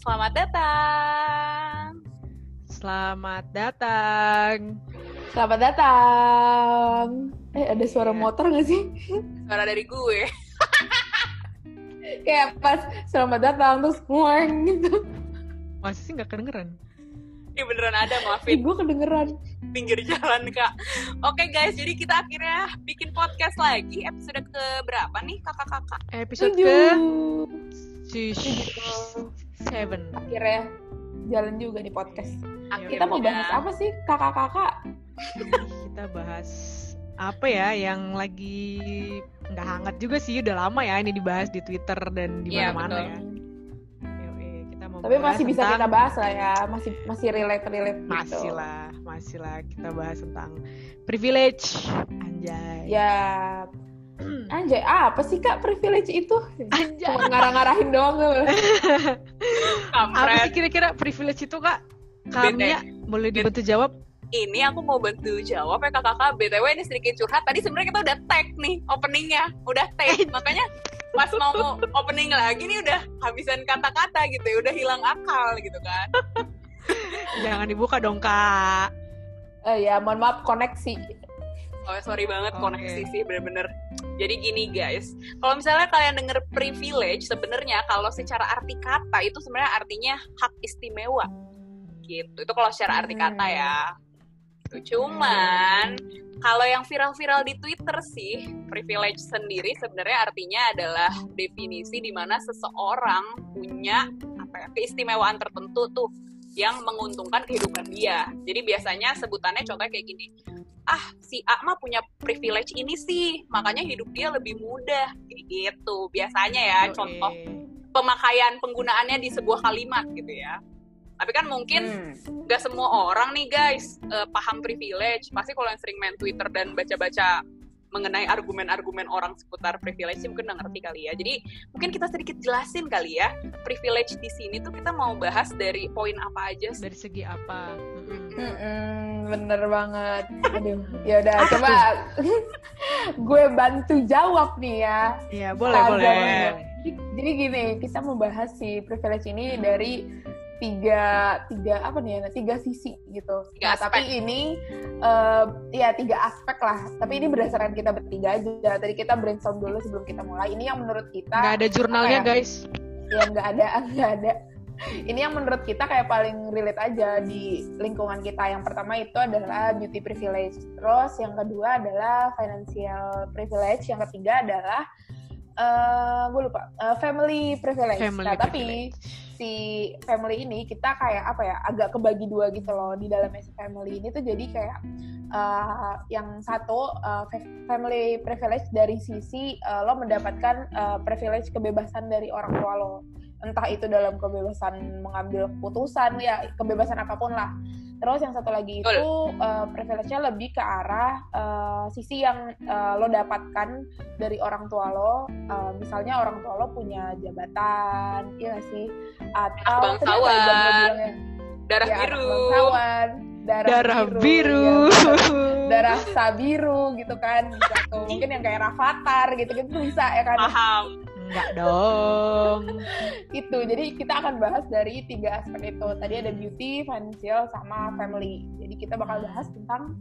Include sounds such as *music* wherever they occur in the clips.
Selamat datang. Selamat datang. Selamat datang. Eh ada suara Iya. motor gak sih? Suara dari gue. *laughs* Kayak pas selamat datang terus nguang gitu. Masih sih nggak kedengeran. Ini beneran ada, Ih maafin. gue kedengeran. Pinggir jalan, Kak. Oke, guys. Jadi kita akhirnya bikin podcast lagi. Episode ke berapa nih, kakak-kakak? Episode Tujuh. ke Tujuh. Seven. Akhirnya jalan juga di podcast. Akhirnya. Kita mau bahas apa sih kakak-kakak? Kita bahas apa ya yang lagi nggak hangat juga sih udah lama ya ini dibahas di Twitter dan di Iya, mana-mana betul. ya. Yoi, kita mau Tapi masih bisa tentang- kita bahas lah ya. Masih masih relate relate gitu. Masih lah, masih lah kita bahas tentang privilege anjay. Ya. Anjay, ah, apa sih kak privilege itu? Anjay. Cuma ngarah-ngarahin doang. *laughs* Apa sih kira-kira privilege itu kak? Kami boleh dibantu jawab? Ini aku mau bantu jawab ya kakak-kakak. BTW ini sedikit curhat. Tadi sebenarnya kita udah tag nih openingnya. Udah tag. Makanya pas mau opening lagi nih udah habisan kata-kata gitu ya. Udah hilang akal gitu kan. *laughs* Jangan dibuka dong kak. Eh ya, mohon maaf koneksi. Oh sorry banget Oke. koneksi sih bener-bener. Jadi gini guys, kalau misalnya kalian denger privilege, sebenarnya kalau secara arti kata itu sebenarnya artinya hak istimewa. Gitu. Itu kalau secara arti kata ya. Gitu. Cuman kalau yang viral-viral di Twitter sih, privilege sendiri sebenarnya artinya adalah definisi di mana seseorang punya apa ya, keistimewaan tertentu tuh yang menguntungkan kehidupan dia. Jadi biasanya sebutannya contohnya kayak gini ah si A mah punya privilege ini sih makanya hidup dia lebih mudah gitu biasanya ya Yoi. contoh pemakaian penggunaannya di sebuah kalimat gitu ya tapi kan mungkin Hmm. nggak semua orang nih guys eh, paham privilege pasti kalau yang sering main Twitter dan baca-baca mengenai argumen-argumen orang seputar privilege sih mungkin udah ngerti kali ya jadi mungkin kita sedikit jelasin kali ya privilege di sini tuh kita mau bahas dari poin apa aja sih Dari segi apa? Mm-mm, bener banget. Aduh, ya udah coba *laughs* gue bantu jawab nih ya. Iya boleh boleh. Jadi, jadi gini, kita membahas si privilege ini dari tiga tiga apa nih ya tiga sisi gitu. Tiga Nah, tapi ini eh, ya tiga aspek lah. Tapi ini berdasarkan kita bertiga aja. Tadi kita brainstorm dulu sebelum kita mulai. Ini yang menurut kita Nggak ada jurnalnya ya? guys. ya nggak ada *laughs* nggak ada ini yang menurut kita kayak paling relate aja di lingkungan kita yang pertama itu adalah beauty privilege terus yang kedua adalah financial privilege yang ketiga adalah eh gue lupa eh, family privilege Family nah tapi si family ini kita kayak apa ya agak kebagi dua gitu loh di dalamnya si family ini tuh. Jadi kayak eh, yang satu fa- family privilege dari sisi eh, lo mendapatkan eh, privilege kebebasan dari orang tua lo. Entah itu dalam kebebasan mengambil keputusan ya kebebasan apa pun lah terus yang satu lagi itu eh, privilege-nya lebih ke arah eh, sisi yang eh, lo dapatkan dari orang tua lo. Eh, misalnya orang tua lo punya jabatan ya nggak sih? Atau tadi apa ya bangsawan. Darah Ya, biru. bangsawan, darah, Darah biru. ya, *laughs* darah sabiru gitu kan bisa tuh. Mungkin yang kayak Rafathar gitu gitu bisa ya kan? Paham Enggak dong. itu jadi kita akan bahas dari tiga aspek itu. Tadi ada beauty financial sama family. Jadi kita bakal bahas tentang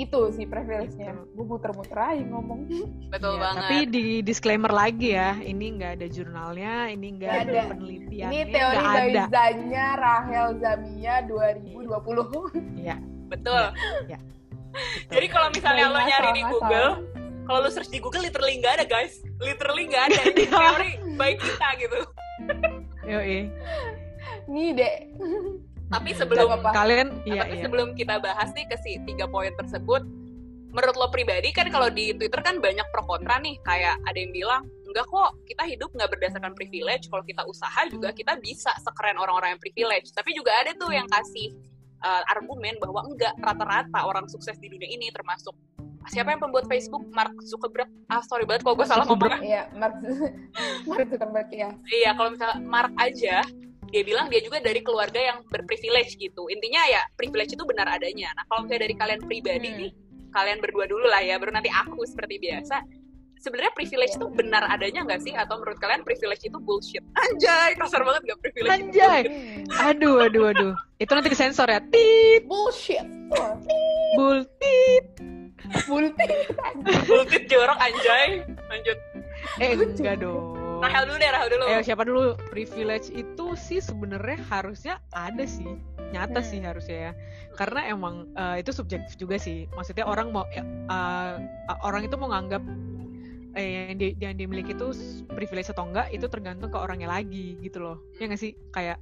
itu sih privilege-nya. Gue muter-muter aja ngomong. Betul Iya, banget. Tapi di disclaimer lagi ya, ini nggak ada jurnalnya, ini nggak ada, ada. penelitiannya, ini teori. Baizanya Rahel Zamia 2020 Iya, betul. Betul. Jadi kalau misalnya lo nyari di Google, kalau lo search di Google literally nggak ada guys, literally nggak ada ini *laughs* teori baik kita gitu. Yoi. ngide Tapi Nggak sebelum apa-apa. kalian, iya tapi iya. sebelum kita bahas nih ke si tiga poin tersebut, menurut lo pribadi kan kalau di Twitter kan banyak pro kontra nih, kayak ada yang bilang enggak kok kita hidup nggak berdasarkan privilege, kalau kita usaha juga kita bisa sekeren orang-orang yang privilege. Tapi juga ada tuh yang kasih uh, argumen bahwa enggak rata-rata orang sukses di dunia ini termasuk siapa yang pembuat Facebook Mark Zuckerberg ah sorry banget kalau gue salah ngomong Iya, Mark *laughs* Mark Zuckerberg ya. Iya, kalau misalnya Mark aja, dia bilang dia juga dari keluarga yang berprivilege gitu. Intinya ya privilege itu benar adanya. Nah, kalau misalnya dari kalian pribadi Hmm. nih, kalian berdua dulu lah ya, baru nanti aku seperti biasa. sebenarnya privilege itu benar adanya nggak sih atau menurut kalian privilege itu bullshit anjay kasar banget gak privilege itu Anjay. Aduh, aduh, aduh. Itu nanti kesensor ya. Tit, bullshit Wah, bul, tit. bullshit bullshit jorok anjay lanjut Eh, enggak dong. Rahel dulu deh Rahel dulu Eh, siapa dulu? Privilege itu sih sebenarnya harusnya ada sih. Nyata Hmm. sih harusnya ya. Karena emang eh, itu subjektif juga sih. Maksudnya orang mau ya, eh, orang itu mau nganggap eh, yang, di, yang dimiliki itu privilege atau enggak itu tergantung ke orangnya lagi gitu loh. Ya nggak sih? Kayak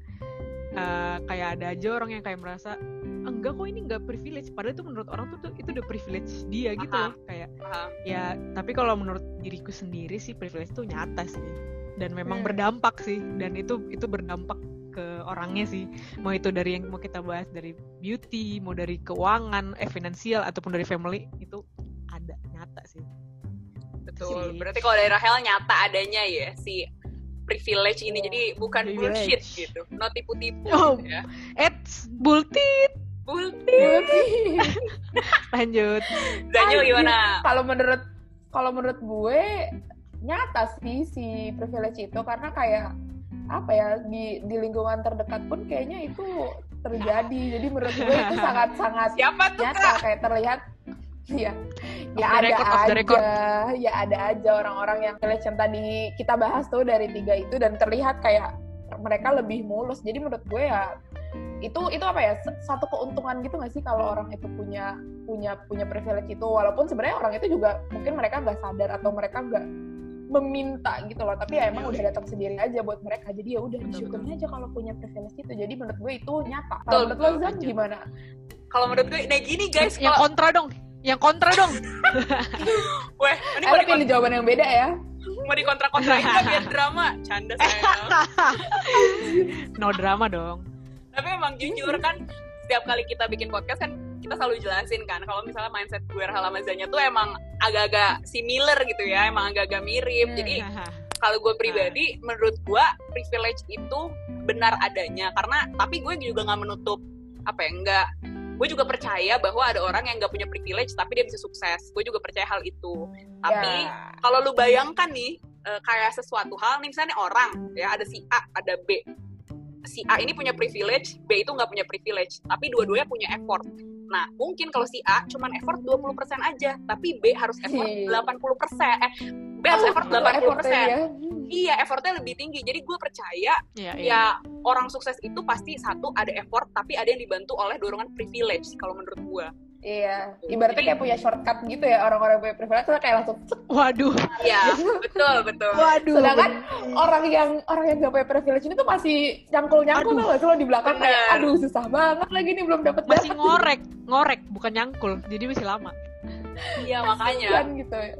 eh, kayak ada aja orang yang kayak merasa enggak kok ini enggak privilege padahal itu menurut orang tuh, itu udah privilege dia gitu loh kayak Paham. ya tapi kalau menurut diriku sendiri sih privilege itu nyata sih dan memang Hmm. berdampak sih dan itu itu berdampak ke orangnya sih mau itu dari yang mau kita bahas dari beauty mau dari keuangan eh finansial ataupun dari family itu ada nyata sih betul Sih. berarti kalau dari Rahel nyata adanya ya si privilege ini jadi bukan Privilege. bullshit gitu no tipu-tipu Oh. gitu ya. Eits, bultit bullshit. *laughs* Lanjut. Daniel gimana? Kalau menurut kalau menurut gue nyata sih si privilege itu karena kayak apa ya di di lingkungan terdekat pun kayaknya itu terjadi. Jadi menurut gue itu sangat sangat siapa tuh nyata kak? kayak terlihat ya ya ada record, aja. record. ya ada aja orang-orang yang yang tadi kita bahas tuh dari tiga itu dan terlihat kayak mereka lebih mulus. Jadi menurut gue ya itu itu apa ya satu keuntungan gitu nggak sih kalau orang itu punya punya punya privilege itu? Walaupun sebenarnya orang itu juga mungkin mereka nggak sadar atau mereka nggak meminta gitu loh. Tapi ya emang udah datang sendiri aja buat mereka. Jadi ya udah disyukurin aja kalau punya privilege itu. Jadi menurut gue itu nyata. Kalau menurut lo Zan gimana? Kalau menurut gue nah gini guys yang kontra dong yang kontra dong. *laughs* Weh ini mau pilih jawaban yang beda ya. Mau di kontra kontra juga biar drama. Canda sayang. *laughs* No drama dong. Tapi emang jujur kan setiap kali kita bikin podcast kan kita selalu jelasin kan kalau misalnya mindset gue Rahel sama Zanya tuh emang agak-agak similar gitu ya emang agak-agak mirip. Hmm. jadi *laughs* kalau gue pribadi menurut gue privilege itu benar adanya. Karena tapi gue juga nggak menutup apa ya enggak gue juga percaya bahwa ada orang yang nggak punya privilege tapi dia bisa sukses. Gue juga percaya hal itu. Tapi Ya. kalau lu bayangkan nih eh, kayak sesuatu hal nih misalnya orang ya ada si A ada B. Si A ini punya privilege B itu nggak punya privilege. Tapi dua-duanya punya effort nah mungkin kalau si A cuman effort 20% aja tapi B harus effort Iya. 80% eh B harus effort Oh, 80% effortnya ya. iya effortnya lebih tinggi. Jadi gue percaya ya, ya orang sukses itu pasti satu ada effort tapi ada yang dibantu oleh dorongan privilege kalau menurut gue Iya, ibaratnya kayak punya shortcut gitu ya orang-orang yang punya privilege tuh kayak langsung cek. waduh. Iya *laughs* betul betul. Waduh. Sedangkan orang yang orang yang gak punya privilege ini tuh masih nyangkul-nyangkul Aduh. tau gak sih lo di belakang kayak Bener. aduh susah banget lagi nih belum dapet masih ngorek ngorek bukan nyangkul. Jadi masih lama. Iya makanya. Kan gitu ya.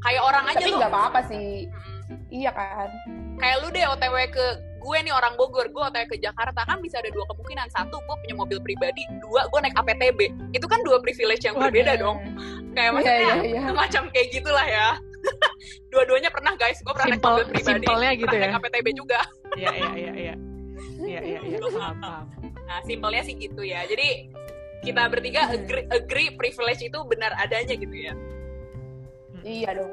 kayak orang aja Tapi nggak apa-apa sih. Iya kan. kayak lu deh OTW ke gue nih orang Bogor. Gue OTW ke Jakarta. Kan bisa ada dua kemungkinan. Satu gue punya mobil pribadi. Dua gue naik APTB itu kan dua privilege yang Waduh. berbeda dong. Kayak Iya maksudnya iya iya. macam kayak gitulah ya. *laughs* Dua-duanya pernah guys. Gue pernah naik Simpel- mobil pribadi. Simpelnya gitu pernah ya. naik APTB juga. Iya iya iya iya. Iya iya iya. *laughs* Nah simpelnya sih gitu ya. Jadi kita bertiga agree, agree privilege itu benar adanya gitu ya. Iya dong.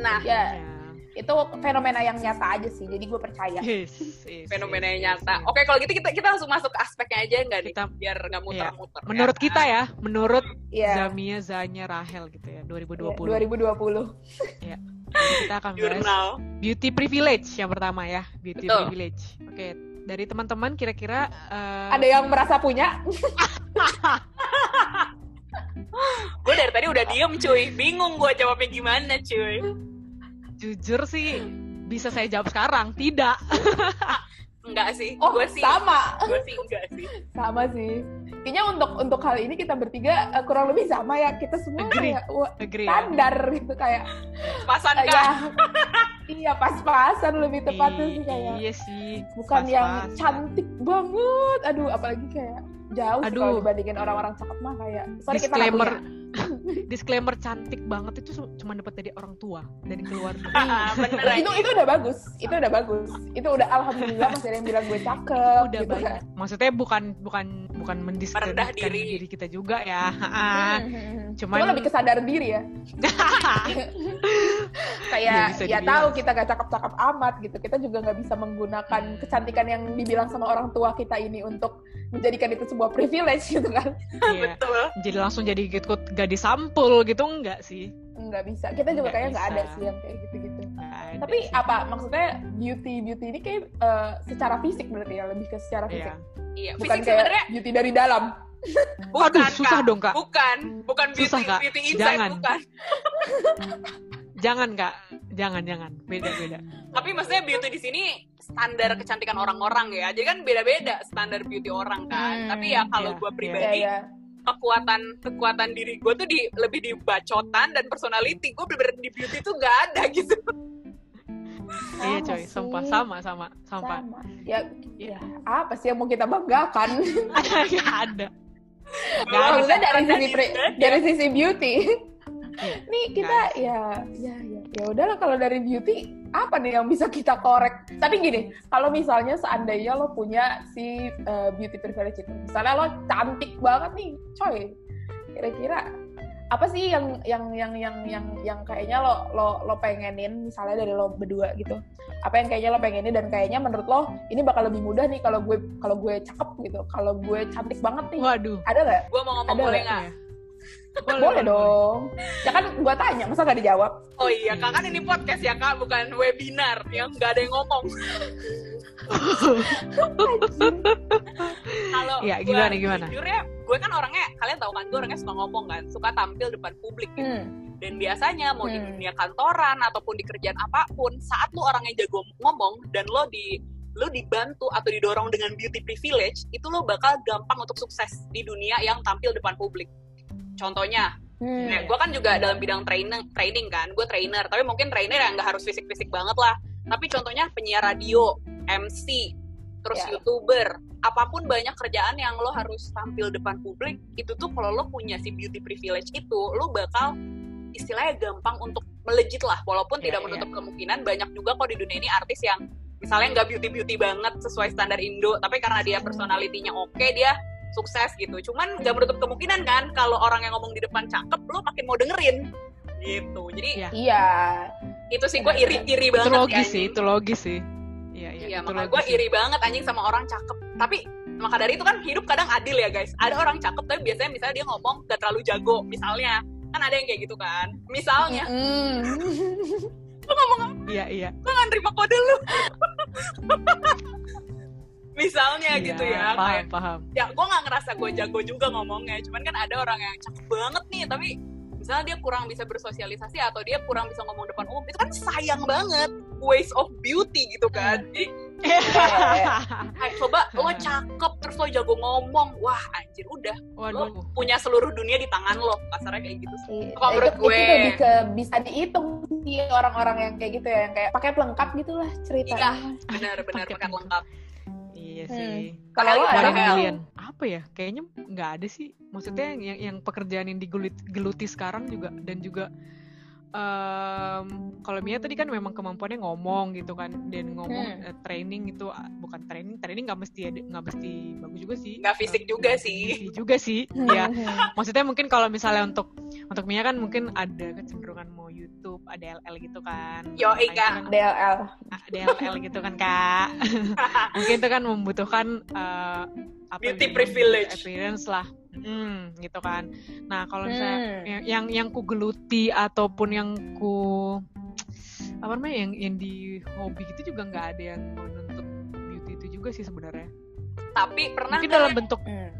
nah Ya Ya. Itu fenomena yang nyata aja sih. Jadi gue percaya. Yes, yes, fenomena yes, yang nyata yes. oke kalau gitu kita kita langsung masuk ke aspeknya aja nggak nih Kita- biar nggak muter-muter menurut ya. kita ya menurut Iya. Zamia Zanya Rahel gitu ya 2020 Iya, 2020. Jadi kita akan bahas jurnal beauty privilege yang pertama ya beauty Betul. privilege oke dari teman-teman kira-kira eh, Ada yang merasa punya? *laughs* gue dari tadi udah diem cuy bingung gue jawabnya gimana cuy jujur sih bisa saya jawab sekarang tidak *laughs* enggak sih Oh, gue sih sama. gue sih enggak sih Sama sih. Kayaknya untuk untuk kali ini kita bertiga eh, kurang lebih sama ya. Kita semua Agree. kayak wah, agree ya standar gitu kayak pasan eh, kan ya. iya pas-pasan lebih tepatnya sih kayak. iya sih bukan yang pas-pasan. cantik banget aduh apalagi kayak jauh sih Aduh. kalau dibandingin orang-orang cakep mah kayak sorry kita disclaimer punya. Disclaimer cantik banget itu cuma dapat dari orang tua dari keluarga *laughs* Ah, bener aja. itu itu udah bagus itu udah bagus itu udah alhamdulillah masih ada yang bilang gue cakep udah gitu banyak kan. maksudnya bukan bukan bukan mendiskreditkan diri. diri. kita juga ya Hmm, Ah, hmm, hmm. cuman Cuma lebih kesadaran diri ya. *laughs* Kayak ya dibilang. tahu kita gak cakep-cakep amat gitu. Kita juga nggak bisa menggunakan kecantikan yang dibilang sama orang tua kita ini untuk menjadikan itu sebuah privilege gitu kan. Iya. *laughs* Betul. jadi langsung jadi ikut gadis sampul gitu enggak sih Nggak bisa. Kita juga kayaknya nggak ada sih yang kayak gitu-gitu. Tapi sih. apa maksudnya beauty beauty ini kayak eh, secara fisik berarti ya lebih ke secara Iya. fisik. Iya, Bukan fisik kayak sebenarnya beauty dari dalam. bukan *laughs* Waduh, susah Kak. dong, Kak. Bukan, bukan beauty Susah, Kak. beauty inside Jangan. bukan. *laughs* jangan kak jangan jangan beda beda Tapi maksudnya beauty di sini standar kecantikan orang-orang ya. Jadi kan beda-beda standar beauty orang kan. Hmm, Tapi ya kalau iya, gue Ya pribadi ya. kekuatan kekuatan diri gue tuh di lebih di bacotan dan personality gue bener-bener di beauty tuh gak ada gitu. *laughs* iya Sama coy sih. sumpah sama sama sama Sama. Ya, Iya. ya apa sih yang mau kita banggakan? *laughs* nggak ada Nggak ada. Dari sisi dari sisi beauty. Iya, Nih kita ya ya ya ya udahlah kalau dari beauty apa nih yang bisa kita korek? Tapi gini, kalau misalnya seandainya lo punya si uh, beauty privilege itu, misalnya lo cantik banget nih, coy, kira-kira apa sih yang yang yang yang yang yang kayaknya lo lo lo pengenin misalnya dari lo berdua gitu? Apa yang kayaknya lo pengenin dan kayaknya menurut lo ini bakal lebih mudah nih kalau gue kalau gue cakep gitu kalau gue cantik banget nih? Waduh. Ada nggak? Gue mau ngomong Ada boleh nggak? nggak? boleh, dong. Ya kan gue tanya masa gak dijawab? Oh iya, kak kan ini podcast ya kak, bukan webinar. Yang nggak ada yang ngomong. Kalau Iya, gua gimana, gimana? Jujurnya, gue kan orangnya, kalian tahu kan, gue orangnya suka ngomong kan, suka tampil depan publik gitu. Hmm. Dan biasanya mau di Hmm. dunia kantoran ataupun di kerjaan apa pun, saat lu orangnya jago ngomong dan lo di lo dibantu atau didorong dengan beauty privilege, itu lo bakal gampang untuk sukses di dunia yang tampil depan publik. Contohnya, Hmm. Nah, gue kan juga dalam bidang training, training kan, gue trainer, tapi mungkin trainer yang nggak harus fisik-fisik banget lah. Tapi contohnya penyiar radio, MC, terus Ya. youtuber, apa pun banyak kerjaan yang lo harus tampil depan publik, itu tuh kalau lo punya si beauty privilege itu, lo bakal istilahnya gampang untuk melejit lah, walaupun Ya, tidak ya. menutup kemungkinan banyak juga kok di dunia ini artis yang misalnya nggak beauty beauty banget sesuai standar Indo, tapi karena dia personalitinya oke, dia sukses gitu. Cuman nggak menutup kemungkinan kan kalau orang yang ngomong di depan cakep, lo makin mau dengerin gitu. Jadi Iya. iya itu sih gue iri iri itu banget logis ya, sih itu logis sih iya iya Iya, makanya gue iri banget anjing sama orang cakep. Tapi maka dari itu kan hidup kadang adil ya guys. Ada orang cakep tapi biasanya misalnya dia ngomong gak terlalu jago. Misalnya kan ada yang kayak gitu kan. Misalnya Hmm. lu ngomong iya iya gue gak nerima kode lu. Misalnya Iya, gitu ya. paham Kayak, paham ya gue nggak ngerasa gue jago juga ngomongnya cuman kan ada orang yang cakep banget nih tapi misalnya dia kurang bisa bersosialisasi atau dia kurang bisa ngomong depan umum itu kan sayang banget waste of beauty gitu kan. Jadi kayak *laughs* coba lo cakep terus lo jago ngomong. Wah anjir udah. Waduh. lo punya seluruh dunia di tangan lo kasarnya kayak gitu sih. Iya, Kalau menurut itu, gue. itu lebih ke bisa dihitung sih orang-orang yang kayak gitu ya yang kayak paket lengkap gitulah ceritanya. Benar-benar *laughs* Paket paket lengkap. lengkap iya Hmm. sih. Kalau lo Apalagi ada kalian apa ya? Kayaknya nggak ada sih. Maksudnya yang yang, yang pekerjaan yang digeluti sekarang juga dan juga em, kalau Mia tadi kan memang kemampuannya ngomong gitu kan dan ngomong Hmm. eh, training itu ah, bukan training training nggak mesti nggak mesti bagus juga sih Nggak fisik juga sih. Fisik juga sih ya maksudnya mungkin kalau misalnya untuk untuk Mia kan mungkin ada kecenderungan mau YouTube ada LL gitu kan Yo, Ika. kan- DLL DLL gitu kan kak *laughs* mungkin itu kan membutuhkan eh, apa Beauty ya, privilege. appearance lah hmm, gitu kan nah kalau misalnya Hmm. yang, yang yang ku geluti ataupun yang ku apa namanya yang yang di hobi gitu juga nggak ada yang menuntut beauty itu juga sih sebenarnya tapi pernah mungkin dalam bentuk Hmm.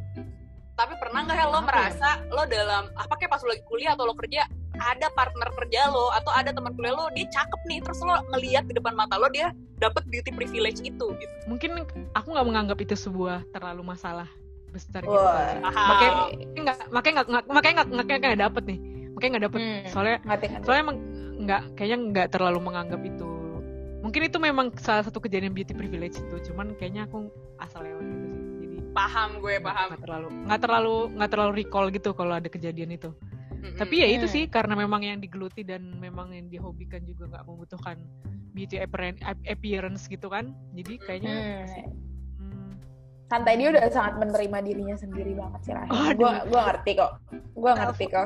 tapi pernah nggak ya lo Apa ya? merasa lo dalam apa kayak pas lo lagi kuliah atau lo kerja ada partner kerja lo atau ada teman kuliah lo dia cakep nih terus lo ngelihat di depan mata lo dia dapat beauty privilege itu gitu mungkin aku nggak menganggap itu sebuah terlalu masalah besar gitu. Paham. makanya nggak makanya nggak makanya nggak makanya nggak dapet nih makanya nggak dapet Hmm. soalnya ngerti ngerti soalnya emang nggak kayaknya nggak terlalu menganggap itu mungkin itu memang salah satu kejadian beauty privilege itu cuman kayaknya aku asal lewat gitu sih jadi paham gue paham nggak terlalu nggak terlalu nggak terlalu recall gitu kalau ada kejadian itu Mm-mm. tapi ya itu Hmm. sih karena memang yang digeluti dan memang yang dihobikan juga nggak membutuhkan beauty appearance appearance gitu kan jadi kayaknya Hmm. Santai dia udah sangat menerima dirinya sendiri banget sih Rahel. Aduh. Gua gua ngerti kok. Gua ngerti kok.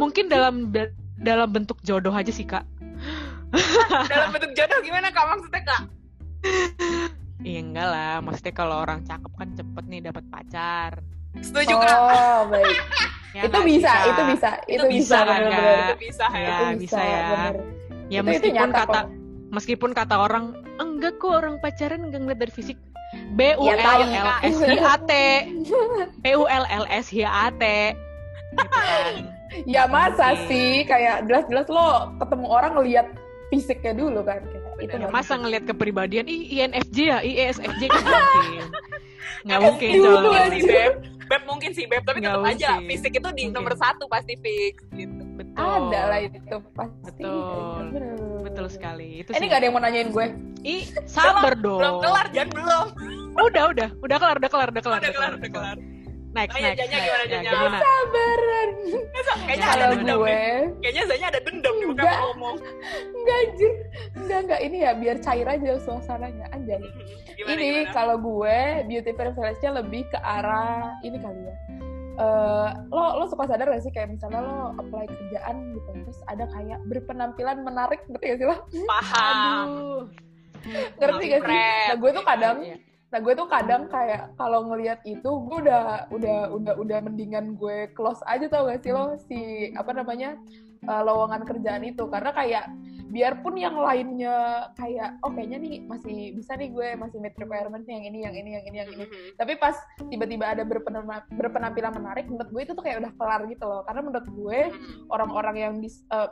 Mungkin dalam dalam bentuk jodoh aja sih kak. *laughs* Dalam bentuk jodoh gimana kak maksudnya kak? Iya enggak lah, maksudnya kalau orang cakep kan cepet nih dapat pacar. Setuju kak? Oh, baik. Ya itu sih, bisa, itu bisa, itu, Itu bisa, bisa kan, bener-bener. Kak? Itu bisa ya. Ya, Itu bisa ya. bener. Ya Itu- itu meskipun nyata kata kok. meskipun kata orang enggak kok orang pacaran enggak ngeliat dari fisik. B U L L. S H A T. *laughs* B U L L S H A T. Kan. Ya masa sih kayak jelas-jelas lo ketemu orang ngelihat fisiknya dulu kan kayak itu Ya, masa ngelihat kepribadian ih INFJ ya, ISFJ kan *laughs* nggak mungkin. Nggak Kan mungkin. Mungkin sih Beb. Mungkin sih Beb, tapi tetap aja fisik itu di Mungkin. nomor satu pasti fix gitu. Betul. ada lah itu pasti Betul. Bener. Betul sekali. Itu Eh, ini gak ada yang mau nanyain gue Ih, sabar dong. Belum kelar Jan belum. Udah, udah, udah kelar, udah kelar, udah kelar, Udah kelar, udah kelar. Next, Oh, ya, next, next. gimana, Ya, Janya? gimana? sabaran Kayaknya Ya, ada dendam gue nih. Kayaknya Zanya ada dendam nih mau ngomong. enggak anjir enggak enggak ini ya biar cair aja suasananya anjay Gimana, ini gimana? kalau gue beauty privilege-nya lebih ke arah ini kali ya. Eh, lo lo suka sadar gak sih? Kayak misalnya lo apply kerjaan gitu terus ada kayak berpenampilan menarik ngerti gak sih lo? Paham. Ngerti gak sih? Nah gue tuh kadang Iya. nah gue tuh kadang kayak kalau ngelihat itu gue udah udah udah udah mendingan gue close aja tau gak sih lo? Si apa namanya eh, lowongan kerjaan itu. Karena kayak biarpun yang lainnya kayak oh kayaknya nih masih bisa nih gue masih meet requirement yang ini yang ini yang ini yang ini Mhm. tapi pas tiba-tiba ada berpenampilan, berpenampilan menarik menurut gue itu tuh kayak udah kelar gitu loh karena menurut gue Mhm. orang-orang yang dis, eh,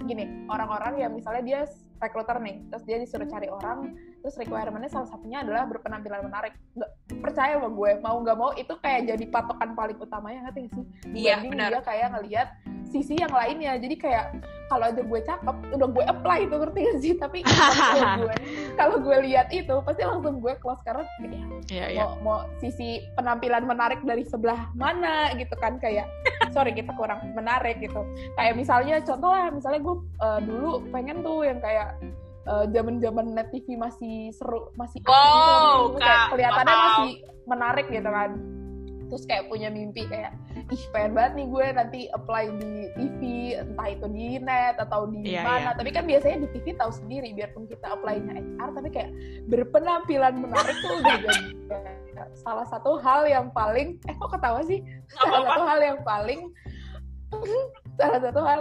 gini orang-orang yang misalnya dia recruiter nih terus dia disuruh cari orang terus requirementnya salah satunya adalah berpenampilan menarik nggak percaya sama gue mau nggak mau itu kayak jadi patokan paling utamanya ngerti gak sih Iya, benar. dia kayak ngelihat sisi yang lainnya. Jadi kayak kalau aja gue cakep udah gue apply itu ngerti gak sih? Tapi *laughs* kalau gue kalau gue lihat itu pasti langsung gue close karena kayak Iya, iya. mau mau sisi penampilan menarik dari sebelah mana gitu kan kayak sorry kita kurang menarik gitu. Kayak misalnya contoh lah misalnya gue uh, dulu pengen tuh yang kayak zaman zaman net TV masih seru masih asik Wow, gitu kayak kelihatannya masih menarik gitu kan. Terus kayak punya mimpi kayak ih pengen banget nih gue nanti apply di TV entah itu di net atau di Iya, mana. iya. tapi kan biasanya di TV tahu sendiri biarpun kita apply-nya HR tapi kayak berpenampilan menarik tuh udah jadi salah satu hal yang paling eh kok ketawa sih? Salah satu hal yang paling salah satu hal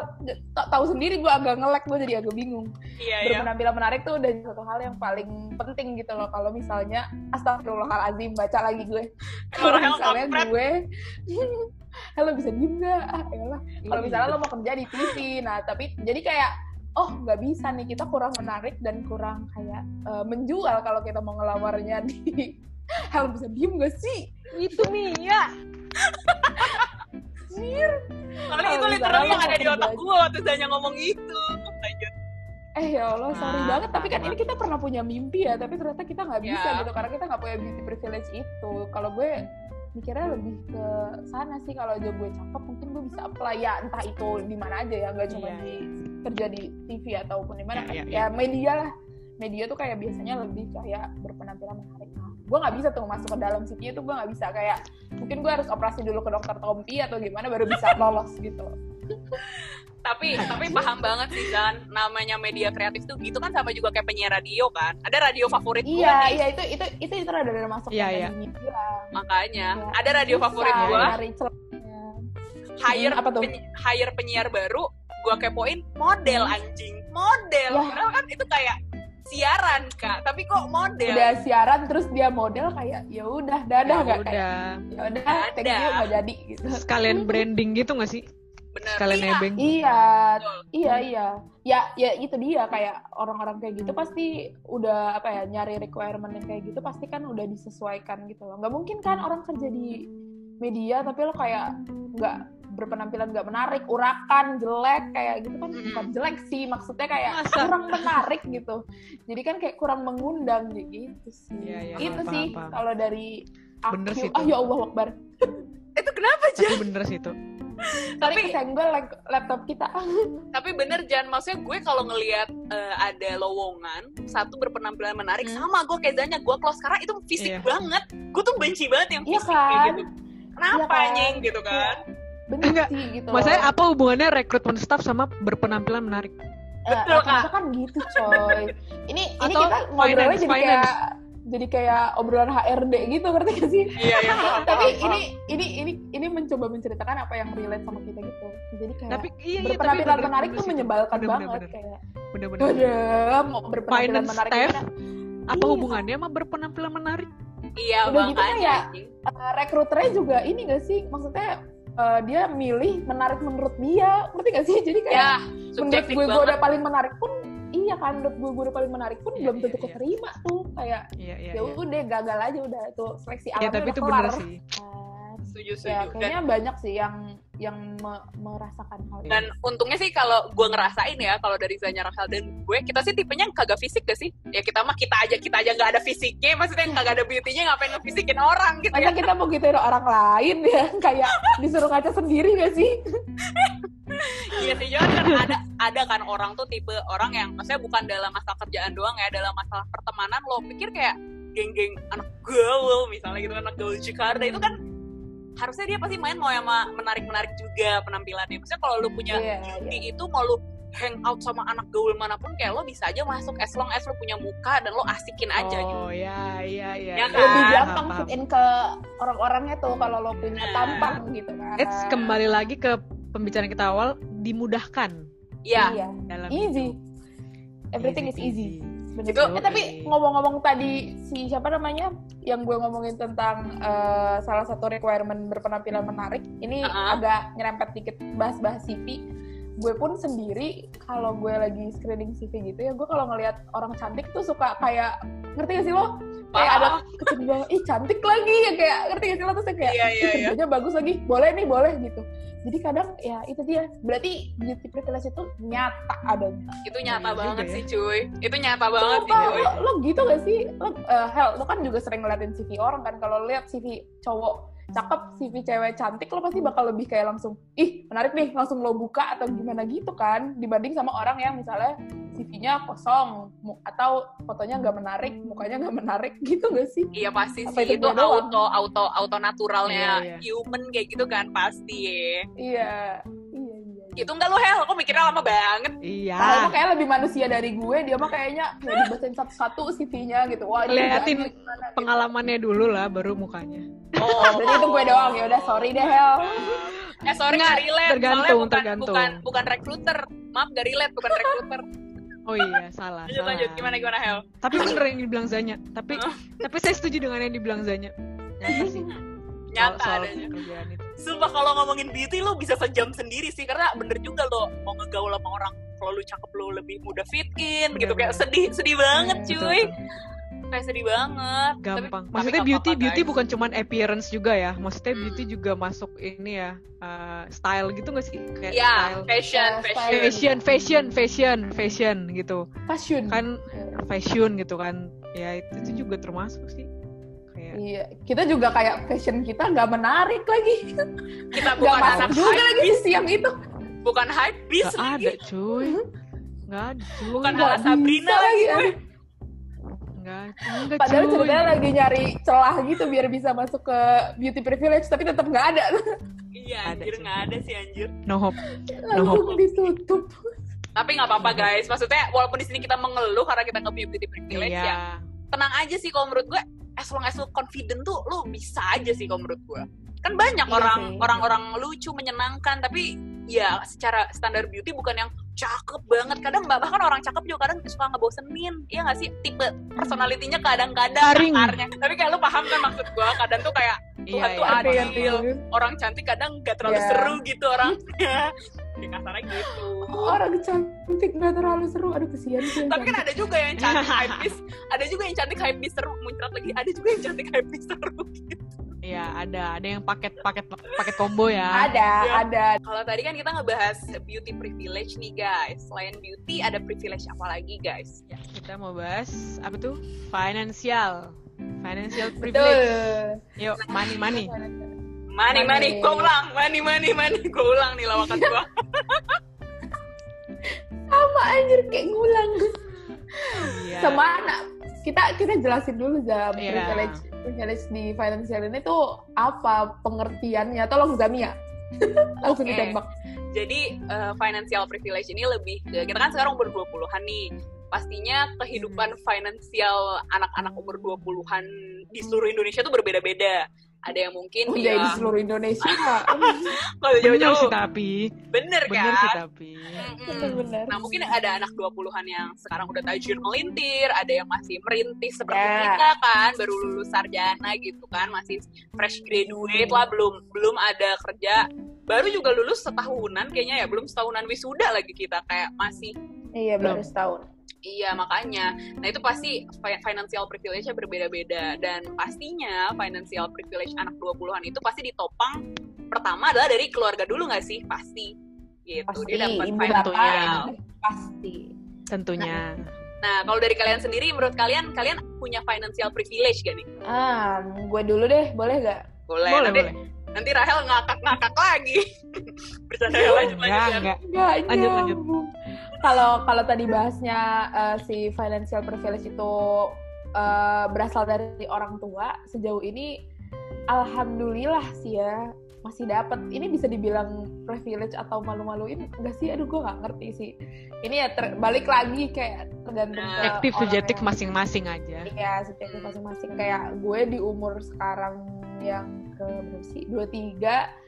tak tahu sendiri gue agak ngelek gue jadi agak bingung. Iya, iya. berpenampilan menarik tuh udah satu hal yang paling penting gitu loh. Kalau misalnya astagfirullahalazim baca lagi gue. Kalau misalnya gue *laughs* halo bisa diem gak ah elah kalau misalnya lo mau kerja di TV nah tapi jadi kayak oh nggak bisa nih kita kurang menarik dan kurang kayak eh, menjual kalau kita mau ngelamarnya di *laughs* halo bisa diem gak sih? Itu Mia. *laughs* Soalnya itu literally yang ada di otak gue waktu Zanya ngomong itu. Lanjut. eh ya Allah sorry Ah, banget. Tapi kan ini kita pernah punya mimpi ya tapi ternyata kita nggak bisa Ya. gitu karena kita nggak punya beauty privilege itu. Kalau gue mikirnya lebih ke sana sih. Kalau aja gue cakep mungkin gue bisa apply. Ya entah itu di mana aja ya nggak cuma Iya, di kerja di TV ataupun di mana. Iya, kan. iya, ya. media lah. Media tuh kayak biasanya lebih kayak berpenampilan menarik. Nah, gue nggak bisa tuh masuk ke dalam CV itu gue nggak bisa kayak mungkin gue harus operasi dulu ke dokter Tompi atau gimana baru bisa lolos gitu Tapi tapi paham banget sih Zan, namanya media kreatif tuh gitu kan sama juga kayak penyiar radio kan. Ada radio favorit gue iya iya itu itu itu itu rada rada masuk Iya, iya. makanya. Iya. Ada radio Bisa favorit gue, hire Hmm, apa tuh? penyi- hire penyiar baru, gue kepoin model anjing, model. Padahal kan itu kayak siaran kak, tapi kok model? udah siaran terus dia model kayak ya udah dadah Ya nggak kayak udah. ya udah thank you nggak jadi gitu Sekalian branding gitu gak sih? Bener. Sekalian Iya. nebeng. iya Betul. iya iya ya ya itu dia kayak orang-orang kayak gitu pasti udah apa ya nyari requirement yang kayak gitu pasti kan udah disesuaikan gitu loh nggak mungkin kan orang kerja di media tapi lo kayak nggak berpenampilan nggak menarik urakan jelek kayak gitu kan bukan jelek sih maksudnya kayak Masa? kurang menarik gitu jadi kan kayak kurang mengundang gitu sih Iya, iya, itu paham, sih paham, paham. kalau dari aku Bener sih ah itu. ya Allah Akbar *laughs* Itu kenapa Tapi Jan? bener sih itu. Tapi Tapi- kesenggol lap- laptop kita. *laughs* Tapi bener Jan, maksudnya gue kalau ngelihat eh, ada lowongan satu berpenampilan menarik Hmm. sama gue kayak Zanya, gue close karena itu fisik Iya. banget. Gue tuh benci banget yang Iya fisik kayak kan? gitu. Kenapa Iya kan? anjing gitu kan? Bener Enggak. sih gitu. Maksudnya apa hubungannya rekrutmen staff sama berpenampilan menarik? Eh, Betul, rata-rata kan gitu coy. Ini ini Atau kita ngobrolnya finance, jadi kayak jadi kayak obrolan HRD gitu ngerti gak sih? Iya, iya, *laughs* Tapi ini ini ini ini mencoba menceritakan apa yang relate sama kita gitu. Jadi kayak Tapi iya iya tapi berpenampilan bener- menarik bener tuh menyebalkan Bener, banget bener, bener. kayak. Bener-bener. Waduh, mau berpenampilan Finance menarik staff gimana? Iya. apa hubungannya sama berpenampilan menarik? Iya, Udah gitu kayak- anjing. Eh, rekruternya juga ini gak sih? Maksudnya eh, dia milih menarik menurut dia, ngerti gak sih? Jadi kayak Ya, menurut subjektif gue gue udah paling menarik pun iya kan menurut gue gue udah paling menarik pun Iya, belum iya, tentu iya. keterima tuh kayak Iya iya. ya iya. udah gagal aja udah itu seleksi Ya alamnya tapi udah itu kelar. bener sih. Kan. Setuju, ya setuju. Dan, kayaknya banyak sih yang yang me- merasakan hal itu dan untungnya sih kalau gue ngerasain ya, kalau dari Zanya Rahel dan gue, kita sih tipenya kagak fisik gak sih? Ya kita mah kita aja, kita aja nggak ada fisiknya, maksudnya yang kagak ada beauty-nya ngapain ngefisikin orang gitu Masa ya. kita mau gituin orang lain ya *laughs* kayak disuruh ngaca sendiri gak sih? Iya sih, jangan kan ada ada kan orang tuh tipe orang yang maksudnya bukan dalam masalah kerjaan doang ya, dalam masalah pertemanan lo pikir kayak geng-geng anak gaul misalnya gitu anak gaul Jakarta itu kan harusnya dia pasti main mau yang menarik-menarik juga penampilannya. Maksudnya kalau lu punya Iya, beauty itu mau lu hang out sama anak gaul mana pun kayak lo bisa aja masuk as long as lo punya muka dan lo asikin aja gitu. Oh iya iya iya. Ya iya. kan? Lebih gampang fit in ke orang-orangnya tuh kalau lo punya Nah. tampang gitu kan. It's kembali lagi ke pembicaraan kita awal dimudahkan Iya, Iya. dalam Easy. hidup. Everything is easy. Bener. Itu- Eh, tapi ngomong-ngomong tadi si siapa namanya yang gue ngomongin tentang eh, salah satu requirement berpenampilan menarik, ini Uh-uh. agak nyerempet dikit bahas-bahas CV. Gue pun sendiri kalau gue lagi screening CV gitu ya, gue kalau ngelihat orang cantik tuh suka kayak ngerti gak sih lo? Kayak ada paham. kecenderungan, ih cantik lagi ya kayak ngerti gak sih lo tuh kayak Iya, iya, "Ih, iya. bagus lagi, boleh nih boleh gitu. Jadi kadang ya itu dia, berarti beauty privilege itu nyata adanya. Itu nyata Iya banget ya. sih cuy. Itu nyata banget sih Sumpah, cuy. lo, lo gitu gak sih? Lo, eh, Hel, lo kan juga sering ngeliatin CV orang kan. Kalau lihat CV cowok cakep, CV cewek cantik, lo pasti bakal lebih kayak langsung, ih menarik nih, langsung lo buka atau gimana gitu kan. Dibanding sama orang yang misalnya CV-nya kosong, atau fotonya nggak menarik, mukanya nggak menarik *laughs* gitu gak sih? Iya pasti Apa sih itu itu auto auto auto naturalnya Iya, iya. human kayak gitu kan pasti ya. Iya, iya, iya. Itu enggak lo hell, kok mikirnya lama banget. Iya. Nah, mah kayak lebih manusia dari gue, dia mah kayaknya ya dibacain satu-satu CV-nya gitu. Wah, Liatin gimana gitu. Pengalamannya dulu lah, baru mukanya. Oh, berarti itu gue doang ya udah sorry deh Hel. Eh sorry Nggak, nggak relate, tergantung, bukan, tergantung. bukan bukan recruiter. Maaf gak relate, bukan recruiter. Oh iya, salah. Lanjut salah. lanjut, gimana gimana hell? Tapi bener yang dibilang Zanya. Tapi Hah? tapi saya setuju dengan yang dibilang Zanya. Nyata *laughs* sih. Nyata soal, soal adanya. itu. Sumpah kalau ngomongin beauty lo bisa sejam sendiri sih karena bener juga lo mau ngegaul sama orang kalau lu cakep lo lebih mudah fit in gitu kayak sedih sedih banget Hmm, cuy Betul, kayak sedih banget Tapi- Gampang. tapi Maksudnya nggak beauty beauty guys. bukan cuman appearance juga ya. Maksudnya Hmm. beauty juga masuk ini ya uh, style gitu gak sih? Kayak ya style. fashion Ya, fashion style. Fashion, fashion, fashion, fashion gitu. Fashion. Kan fashion gitu kan. Ya itu, itu juga termasuk sih. Iya, kita juga kayak fashion kita nggak menarik lagi. kita Nggak bukan masuk anak juga lagi siang itu. bukan hype beast Gak lagi ada cuy. Gak ada cuy. Bukan Gak ala Sabrina lagi. Enggak, enggak Padahal cuy. ceritanya lagi nyari celah gitu biar bisa masuk ke beauty privilege, tapi tetap nggak ada. iya Ada anjir nggak ada sih anjir No hope. Langsung ditutup. tapi nggak apa-apa guys maksudnya walaupun di sini kita mengeluh karena kita nge beauty privilege ya Iya. tenang aja sih kalau menurut gue as long as lu confident tuh lu bisa aja sih kalau menurut gue kan banyak Iya orang sih. orang-orang lucu menyenangkan tapi ya secara standar beauty bukan yang cakep banget kadang bah- bahkan orang cakep juga kadang suka ngebosenin iya gak sih tipe personalitinya kadang-kadang akarnya tapi kayak lu paham kan maksud gue kadang tuh kayak Tuhan Iya, tuh iya, adil. Adil. orang cantik kadang gak terlalu Iya. seru gitu orangnya *laughs* ya kasarnya gitu Orang cantik nggak terlalu seru. Aduh kesian sih. tapi kan ada juga yang cantik hypebeast ada juga yang cantik hypebeast seru muncrat lagi ada juga yang cantik hypebeast seru *laughs* gitu Iya, ada. Ada yang paket paket paket combo ya. Ada, Ya. ada. kalau tadi kan kita ngebahas beauty privilege nih guys selain beauty ada privilege apa lagi guys Ya, kita mau bahas apa tuh? Financial. Financial Betul. privilege. Yuk, money money. Mani, mani, gue ulang. Mani, mani, mani, gue ulang nih lawakan gue. *laughs* Sama anjir kayak ngulang. Iya. Sama anak kita kita jelasin dulu jam Iya. privilege privilege di financial ini tuh apa pengertiannya tolong Zamia *laughs* langsung Oke. ditembak Jadi eh, financial privilege ini lebih ke kita kan sekarang umur 20-an nih. Pastinya kehidupan finansial anak-anak umur 20-an di seluruh Indonesia tuh berbeda-beda. Ada yang mungkin oh, jadi di seluruh Indonesia *laughs* kalau Bener jauh-jauh sih tapi. bener Bener sih kan? tapi. Benar Nah mungkin ada anak 20-an yang sekarang udah tajir melintir, ada yang masih merintis seperti Ya. kita kan, baru lulus sarjana gitu kan, masih fresh graduate lah, belum belum ada kerja. Baru juga lulus setahunan kayaknya ya, belum setahunan wisuda lagi kita kayak masih iya baru Belum. setahun Iya makanya, nah itu pasti fi- financial privilege-nya berbeda-beda dan pastinya financial privilege anak 20-an itu pasti ditopang pertama adalah dari keluarga dulu nggak sih? Pasti. Gitu. pasti Dia dapat ibu financial. Tentunya. bapak pasti Tentunya. Nah, kalau dari kalian sendiri, menurut kalian, kalian punya financial privilege gak nih? ah gue dulu deh boleh gak Boleh. Boleh, nanti, boleh. Nanti Rahel ngakak-ngakak lagi. *laughs* Bercanda ya, lanjut, lanjut. Enggak, ya. enggak. Enggak Lanjut, lanjut. Kalau kalau tadi bahasnya eh, si financial privilege itu eh, berasal dari orang tua, sejauh ini alhamdulillah sih ya masih dapat. Ini bisa dibilang privilege atau malu-maluin enggak sih? Aduh gue nggak ngerti sih. Ini ya ter- balik lagi kayak tergantung Nah, Aktif subjektif masing-masing aja. Iya, subjektif masing-masing. Kayak gue di umur sekarang yang ke berapa sih? 23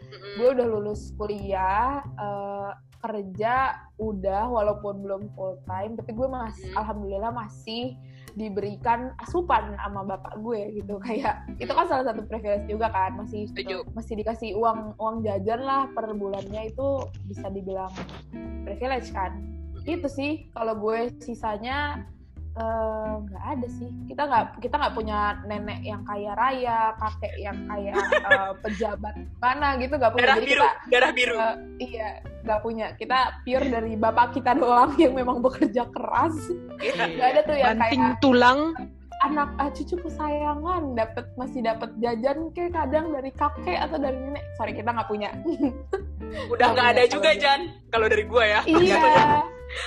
Mm-mm. gue udah lulus kuliah eh, kerja udah walaupun belum full time tapi gue masih Hmm. alhamdulillah masih diberikan asupan sama bapak gue gitu *laughs* kayak itu kan salah satu privilege juga kan masih Setuju. masih dikasih uang uang jajan lah per bulannya itu bisa dibilang privilege kan itu sih kalau gue sisanya eh, nggak ada sih kita nggak kita nggak punya nenek yang kaya raya kakek yang kaya eh, pejabat mana gitu nggak punya Darah jadi biru, kita darah biru. eh, iya nggak punya kita pure dari bapak kita doang yang memang bekerja keras Iya. nggak ada tuh yang Banting kayak tulang. anak ah, cucu kesayangan dapat masih dapat jajan kayak kadang dari kakek atau dari nenek sorry kita nggak punya Udah Nggak ada juga, Jan. Kalau dari gue ya. iya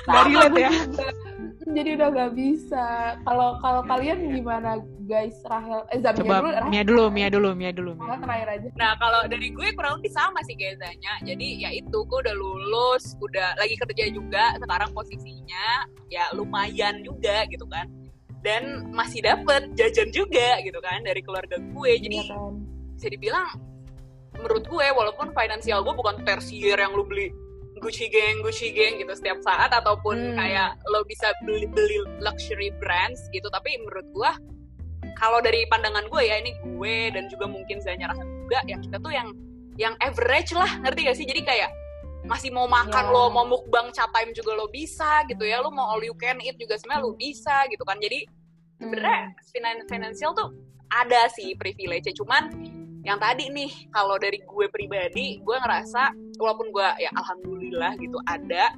Relate ya. *laughs* jadi udah nggak bisa kalau kalau kalian gimana guys Rahel eh Zamia Coba dulu Rahel Mia dulu, Mia dulu, Mia dulu. Mia. Terakhir aja Nah, kalau dari gue kurang lebih sama sih kayak Zanya. Jadi ya itu, gue udah lulus, udah lagi kerja juga. Sekarang posisinya ya lumayan juga gitu kan. Dan masih dapet jajan juga gitu kan dari keluarga gue. Jadi Iya kan bisa dibilang menurut gue walaupun finansial gue bukan tersier yang lu beli Gucci gang, Gucci gang gitu setiap saat ataupun Hmm. kayak lo bisa beli beli luxury brands gitu. Tapi menurut gue kalau dari pandangan gue ya ini gue dan juga mungkin Zanya Rahel juga ya kita tuh yang yang average lah ngerti gak sih? Jadi kayak masih mau makan Ya. lo mau mukbang chat time juga lo bisa gitu ya. Lo mau all you can eat juga sebenarnya lo bisa gitu kan. Jadi sebenarnya finan- finansial tuh ada sih privilege cuman yang tadi nih kalau dari gue pribadi gue ngerasa walaupun gue ya alhamdulillah gitu ada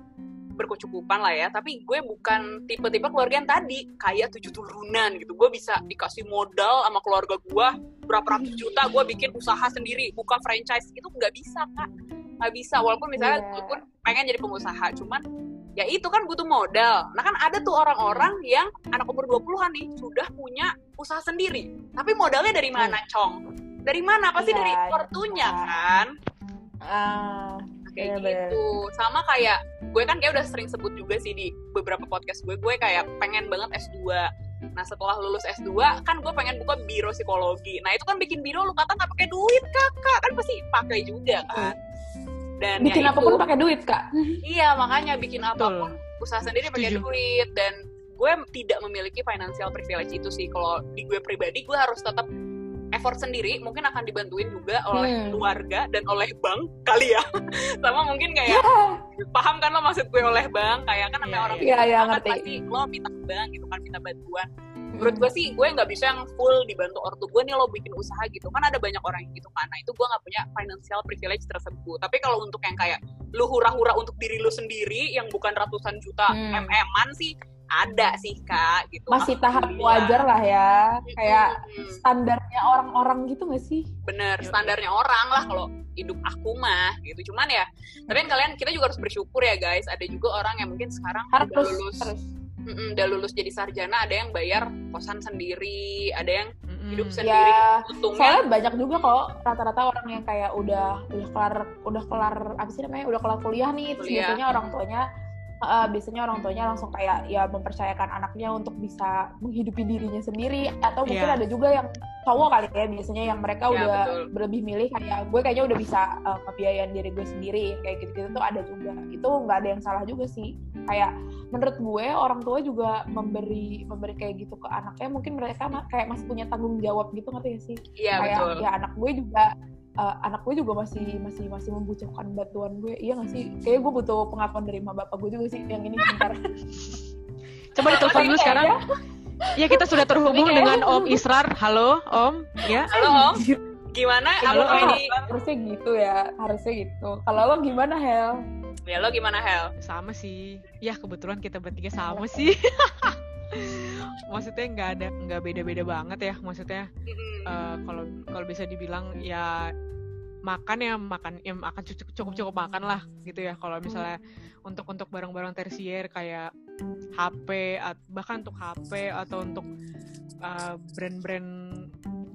berkecukupan lah ya tapi gue bukan tipe-tipe keluarga yang tadi kayak tujuh turunan gitu gue bisa dikasih modal sama keluarga gue berapa ratus juta gue bikin usaha sendiri buka franchise itu nggak bisa kak nggak bisa walaupun misalnya Iya. gue pun pengen jadi pengusaha cuman ya itu kan butuh modal. Nah kan ada tuh orang-orang yang anak umur 20-an nih sudah punya usaha sendiri. Tapi modalnya dari mana, Cong? Dari mana? Pasti Iya, dari ortunya iya. kan? Ah Kayak Bener-bener. gitu. Sama kayak gue kan kayak udah sering sebut juga sih di beberapa podcast gue, gue kayak pengen banget S2. Nah setelah lulus S2 kan gue pengen buka biro psikologi. Nah itu kan bikin biro lu kata nggak pakai duit kakak kan pasti pakai juga kan. Dan bikin ya apa pun itu, pakai duit kak Iya, makanya bikin Betul. apa pun usaha sendiri pakai duit dan gue tidak memiliki financial privilege itu sih. Kalau di gue pribadi gue harus tetap effort sendiri, mungkin akan dibantuin juga oleh Hmm. keluarga dan oleh bank kali ya. *laughs* Sama mungkin kayak paham kan lo maksud gue oleh bank kayak kan namanya Iya, orang iya, iya, kan ngerti. pasti lo minta ke bank gitu kan minta bantuan. Menurut gue sih gue nggak bisa yang full dibantu ortu gue nih lo bikin usaha gitu kan ada banyak orang yang gitu kan. Nah itu gue nggak punya financial privilege tersebut. Tapi kalau untuk yang kayak lu hura-hura untuk diri lu sendiri yang bukan ratusan juta Hmm. mm-an sih ada sih kak gitu Masih tahap wajar lah ya. Kayak standarnya orang-orang gitu gak sih? bener Yuk. standarnya orang lah kalau hidup aku mah gitu cuman ya tapi kan kalian kita juga harus bersyukur ya guys ada juga orang yang mungkin sekarang udah Harus, lulus harus. mm-mm, udah lulus jadi sarjana ada yang bayar kosan sendiri ada yang hidup sendiri Ya, untungnya soalnya banyak juga kok rata-rata orang yang kayak udah udah kelar udah kelar apa sih namanya udah kelar kuliah nih terus Kuliah. biasanya orang tuanya eh, biasanya orang tuanya langsung kayak ya mempercayakan anaknya untuk bisa menghidupi dirinya sendiri. Atau mungkin Iya. ada juga yang cowok kali ya biasanya yang mereka Iya, udah betul. lebih milih kayak gue kayaknya udah bisa eh, ngebiayain diri gue sendiri kayak gitu-gitu tuh ada juga. Itu nggak ada yang salah juga sih. Kayak menurut gue orang tua juga memberi memberi kayak gitu ke anaknya mungkin mereka kayak masih punya tanggung jawab gitu ngerti gak sih? Iya kayak betul. ya anak gue juga eh, anak gue juga masih masih masih membutuhkan bantuan gue. Iya gak sih? Kayak gue butuh pengakuan dari emak bapak gue juga sih yang ini bentar *laughs* Coba ditelepon dulu sekarang. Ya kita sudah terhubung kayaknya- dengan Om Israr. Halo Om, ya. halo om. Gimana? Halo, apa ini harusnya gitu ya harusnya gitu. Kalau lo gimana Hel? Ya lo gimana Hel? Sama sih. Ya kebetulan kita bertiga sama sih. *laughs* Maksudnya nggak ada nggak beda-beda banget ya. Maksudnya eh, kalau kalau bisa dibilang ya makan ya makan ya makan cukup cukup cukup makan lah gitu ya. Kalau misalnya untuk untuk barang-barang tersier kayak HP bahkan untuk HP atau untuk eh, brand-brand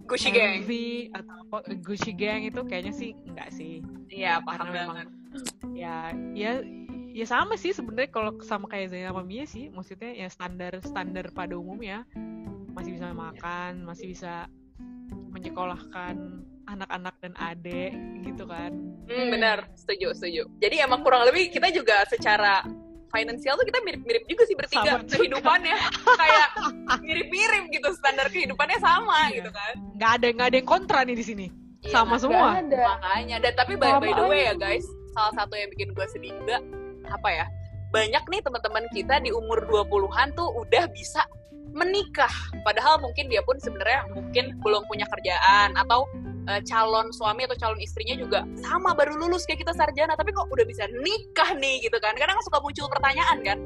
Gucci gang. atau apa Gucci gang itu kayaknya sih enggak sih. Iya paham Karena banget. ya ya ya sama sih sebenarnya kalau sama kayak Zainal sama Mia sih maksudnya ya standar standar pada umumnya. Masih bisa makan masih bisa menyekolahkan anak-anak dan adik gitu kan. Hmm, benar, setuju, setuju. Jadi emang kurang lebih kita juga secara finansial tuh kita mirip-mirip juga sih bertiga Sama juga. kehidupannya. Kayak mirip-mirip gitu standar kehidupannya sama Iya. gitu kan. nggak ada nggak ada yang kontra nih di sini. Iya, sama semua. Gak ada. Makanya dan tapi by, Sama by the way ya guys salah satu yang bikin gue sedih juga apa ya banyak nih teman-teman kita di umur 20-an tuh udah bisa menikah. Padahal mungkin dia pun sebenarnya mungkin belum punya kerjaan atau eh, calon suami atau calon istrinya juga sama baru lulus kayak kita sarjana. Tapi kok udah bisa nikah nih gitu kan? Kadang suka muncul pertanyaan kan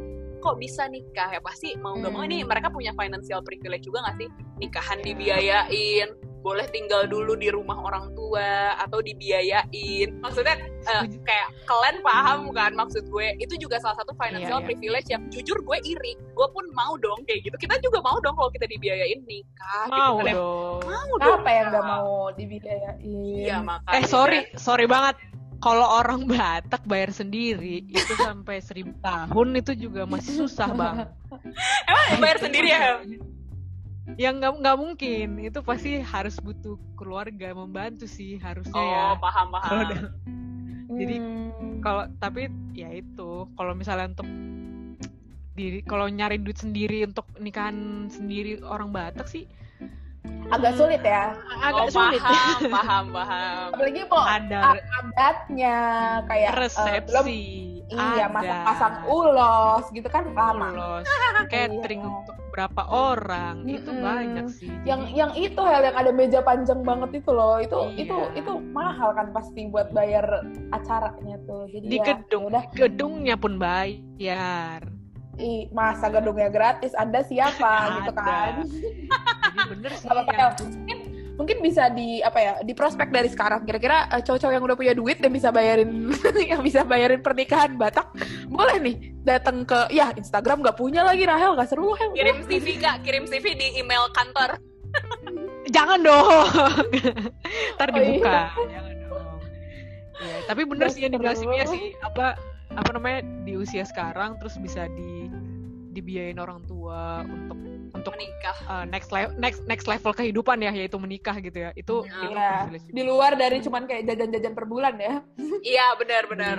kok bisa nikah? Ya pasti mau nggak mau. Ini mereka punya financial privilege juga nggak sih? Nikahan dibiayain boleh tinggal dulu di rumah orang tua atau dibiayain. Maksudnya Setuju. kayak kalian paham kan maksud gue? Itu juga salah satu financial Iya, iya. privilege yang jujur gue iri. Gue pun mau dong kayak gitu. Kita juga mau dong kalau kita dibiayain nikah mau gitu kan ya. dong. Mau dong apa yang gak mau dibiayain? Iya makanya. Eh sorry sorry banget. Kalau orang Batak bayar sendiri itu sampai seribu tahun itu juga masih susah bang. *laughs* Emang bayar sendiri ya yang nggak nggak mungkin. Itu pasti harus butuh keluarga membantu sih harusnya ya. oh paham. Paham udah- Jadi, Hmm. kalau tapi ya itu kalau misalnya untuk diri kalau nyari duit sendiri untuk nikahan sendiri orang Batak sih agak sulit ya. agak oh, sulit. paham paham paham. Apalagi mau ada. adatnya kayak eh, belum resepsi iya ada. masak pasang ulos gitu kan lama. Ulos, catering Iya. untuk berapa orang. Itu Mm-mm. banyak sih yang Jadi, yang itu hal yang ada meja panjang banget itu loh. Itu Iya. itu itu mahal kan pasti buat bayar acaranya tuh. Jadi di ya, gedung udah gedungnya pun bayar. Ih masa gedungnya gratis? Anda siapa? Gitu kan. *laughs* Jadi bener sih El. mungkin mungkin bisa di apa ya di prospek dari sekarang. Kira-kira eh, cowok-cowok yang udah punya duit dan bisa bayarin *laughs* yang bisa bayarin pernikahan Batak boleh nih datang ke ya Instagram nggak punya lagi Rahel. Nggak seru Hel kirim CV kak kirim CV di email kantor. Jangan dong. *laughs* Ntar Oh, dibuka. jangan dong. Ya, tapi bener sih yang dibilang sih apa apa namanya di usia sekarang terus bisa di dibiayain orang tua untuk untuk menikah uh, next level next next level kehidupan ya yaitu menikah gitu ya itu Ya. itu Iya. juga. di luar dari cuman kayak jajan-jajan per bulan ya iya benar benar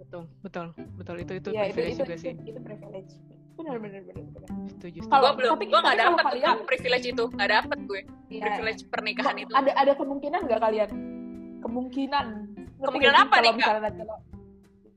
betul betul betul itu itu ya itu privilege itu, juga itu, sih itu privilege benar benar benar benar setuju. Kalau- belum tapi- gue nggak kalau dapet tuh kalian- privilege itu nggak dapet gue Iya. privilege pernikahan itu ada ada kemungkinan nggak kalian kemungkinan Ngerti Kemungkinan apa nih, kalau Kak? misalnya lo-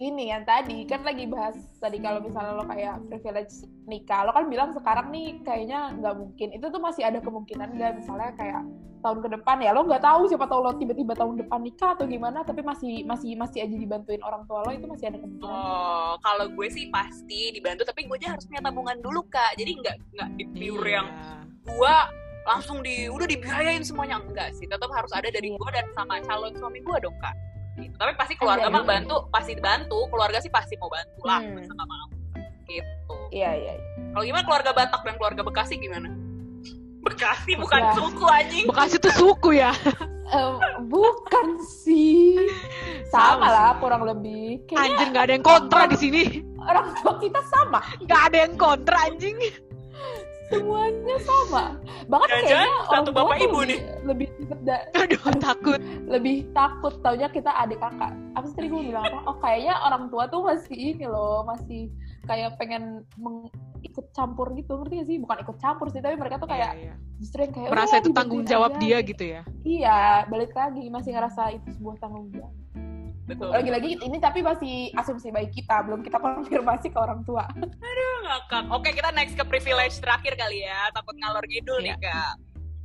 ini yang tadi kan lagi bahas tadi kalau misalnya lo kayak privilege nikah lo kan bilang sekarang nih kayaknya nggak mungkin itu tuh masih ada kemungkinan nggak misalnya kayak tahun ke depan ya lo nggak tahu siapa tahu lo tiba-tiba tahun depan nikah atau gimana tapi masih masih masih aja dibantuin orang tua lo itu masih ada kemungkinan Oh, kalau gue sih pasti dibantu, tapi gue aja harus punya tabungan dulu kak. Jadi nggak nggak di pure yang Iya. gue langsung di udah dibiayain semuanya enggak sih. Tetap harus ada dari gue dan sama calon suami gue dong kak. Gitu. Tapi pasti keluarga mah iya. bantu, pasti bantu. Keluarga sih pasti mau bantu lah, Hmm. masa nggak mau. Gitu. iya iya iya. Kalau gimana keluarga Batak dan keluarga Bekasi gimana? Bekasi bukan Ya. suku anjing. Bekasi tuh suku ya. *laughs* Eh, bukan sih sama Sama lah sih. kurang lebih kayaknya Anjir nggak ada yang kontra di sini. orang tua kita sama Nggak ada yang kontra anjing. *laughs* semuanya sama bahkan Jangan-jangan kayaknya satu orang tua bapak tuh ibu lebih, lebih da- Aduh takut. lebih takut taunya kita adik kakak apa sih tadi gue bilang apa oh kayaknya orang tua tuh masih ini loh masih kayak pengen meng- ikut campur gitu ngerti gak sih bukan ikut campur sih tapi mereka tuh kayak Iya, iya. justru yang kayak merasa "Udah, itu tanggung jawab aja." dia gitu ya. iya balik lagi masih ngerasa itu sebuah tanggung jawab Betul. lagi-lagi ini tapi masih asumsi baik kita belum kita konfirmasi ke orang tua ngakak. Oke, kita next ke privilege terakhir kali ya. Takut ngalor ngidul nih, Iya. Kak.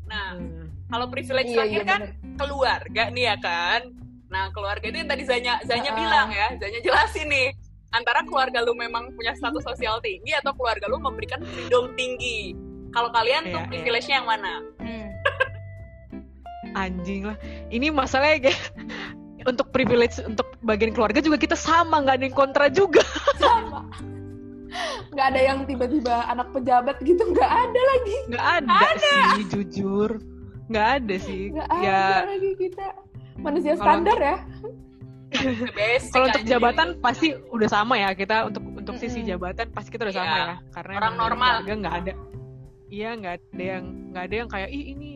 Nah, Hmm. kalau privilege iya terakhir iya kan bener. keluarga nih ya kan. Nah, keluarga itu yang tadi Zanya Zanya Ah. bilang ya, Zanya jelasin nih. Antara keluarga lu memang punya status sosial tinggi atau keluarga lu memberikan freedom tinggi. Kalau kalian tuh Iya, iya. privilege-nya yang mana? Hmm. Anjing lah. Ini masalahnya kayak untuk privilege untuk bagian keluarga juga kita sama nggak ada yang kontra juga. sama nggak ada yang tiba-tiba anak pejabat gitu nggak ada lagi Nggak ada, sih jujur. Nggak ada sih. nggak ya ada lagi kita manusia standar ya *laughs* kalau untuk aja. jabatan pasti udah sama ya kita untuk untuk sisi Mm-mm. jabatan pasti kita udah Iya. sama ya karena Orang normal. nggak ada iya nggak ada yang nggak ada yang kayak ih ini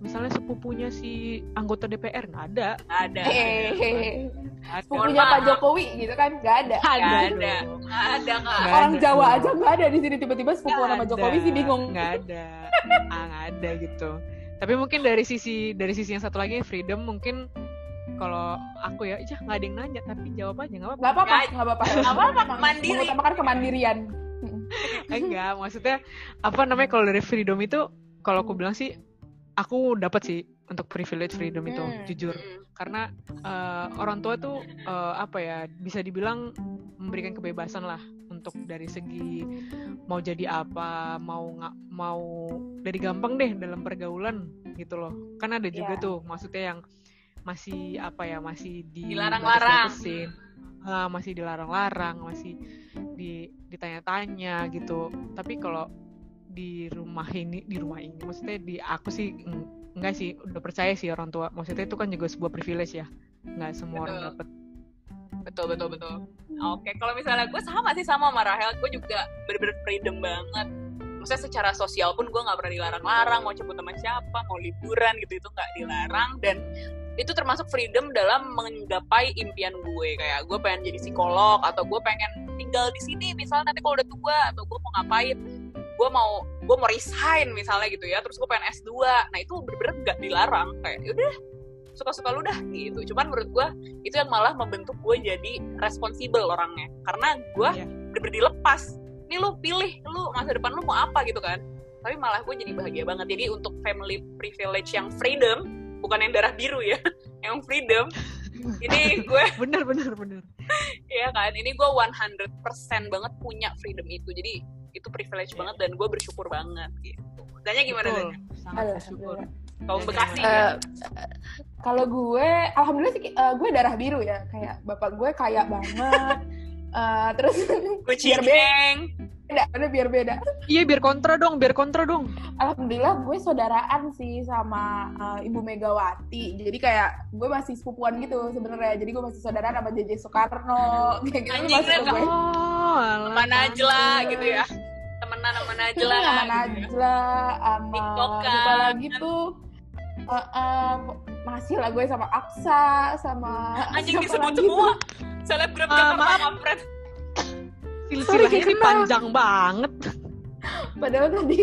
misalnya sepupunya si anggota DPR nggak ada. Ada. hehehe. Nggak ada. Punya maaf. Pak Jokowi gitu kan nggak ada. Nggak ada. Nggak ada, Kak. Nggak orang ada. Jawa aja nggak ada di sini tiba-tiba sepupu nama Jokowi sih bingung. Nggak ada. Nggak ada gitu. Tapi mungkin dari sisi dari sisi yang satu lagi freedom mungkin kalau aku ya ijah nggak ada yang nanya tapi jawab aja nggak apa-apa. Nggak apa-apa Nggak- nggak apa-apa. *laughs* Nggak apa-apa, mandiri. mengutamakan kemandirian. Enggak maksudnya apa namanya kalau dari freedom itu kalau aku bilang sih aku dapat sih untuk privilege freedom itu Hmm. jujur Mm. karena eh, orang tua tuh eh, apa ya bisa dibilang memberikan kebebasan lah untuk dari segi mau jadi apa mau nggak mau dari gampang deh dalam pergaulan gitu loh kan ada juga Iya. tuh maksudnya yang masih apa ya masih di Dilarang-larang. Ah, masih dilarang-larang masih di ditanya-tanya gitu tapi kalau di rumah ini di rumah ini maksudnya di aku sih eng- enggak sih udah percaya sih orang tua maksudnya itu kan juga sebuah privilege ya nggak semua orang Betul. dapat betul betul betul. Oke kalau misalnya gue sama sih sama sama Rahel gue juga bener-bener freedom banget. Maksudnya secara sosial pun gue nggak pernah dilarang-larang mau cabut sama siapa mau liburan gitu itu nggak dilarang. Dan itu termasuk freedom dalam menggapai impian gue. Kayak gue pengen jadi psikolog atau gue pengen tinggal di sini misalnya nanti kalau udah tua atau gue mau ngapain gue mau gue mau resign misalnya gitu ya terus gue pengen S2 nah itu bener-bener nggak dilarang kayak udah suka-suka lu dah gitu. Cuman menurut gue itu yang malah membentuk gue jadi responsibel orangnya. Karena gue Iya. bener-bener dilepas. Nih lu pilih lu masa depan lu mau apa gitu kan. Tapi malah gue jadi bahagia banget. Jadi untuk family privilege yang freedom bukan yang darah biru ya *laughs* yang freedom ini gue *laughs* bener bener bener. Ya kan? Ini gue 100% banget punya freedom itu. Jadi itu privilege banget dan gue bersyukur banget gitu Danya gimana Betul. Danya? sangat bersyukur. Kaum Bekasi Eh, ya? kalau gue alhamdulillah sih eh, gue darah biru ya kayak bapak gue kaya banget Eh, terus *laughs* Gue biar beda. ada biar beda. Iya biar kontra dong biar kontra dong. Alhamdulillah gue saudaraan sih sama eh, ibu Megawati. Jadi kayak gue masih sepupuan gitu sebenarnya. Jadi gue masih saudaraan sama JJ Soekarno. *laughs* Kayak gitu Anjing, Reza. gue. Oh sama Najla pantes. gitu ya. Temenan sama Najla sama gitu ya. Najla sama TikTokan. siapa lagi tuh? Eh, masih lah gue sama Aksa sama anjing siapa disebut lagi semua. selebgram Ah, Jakarta maaf. kampret silsilahnya ini panjang banget. Padahal tadi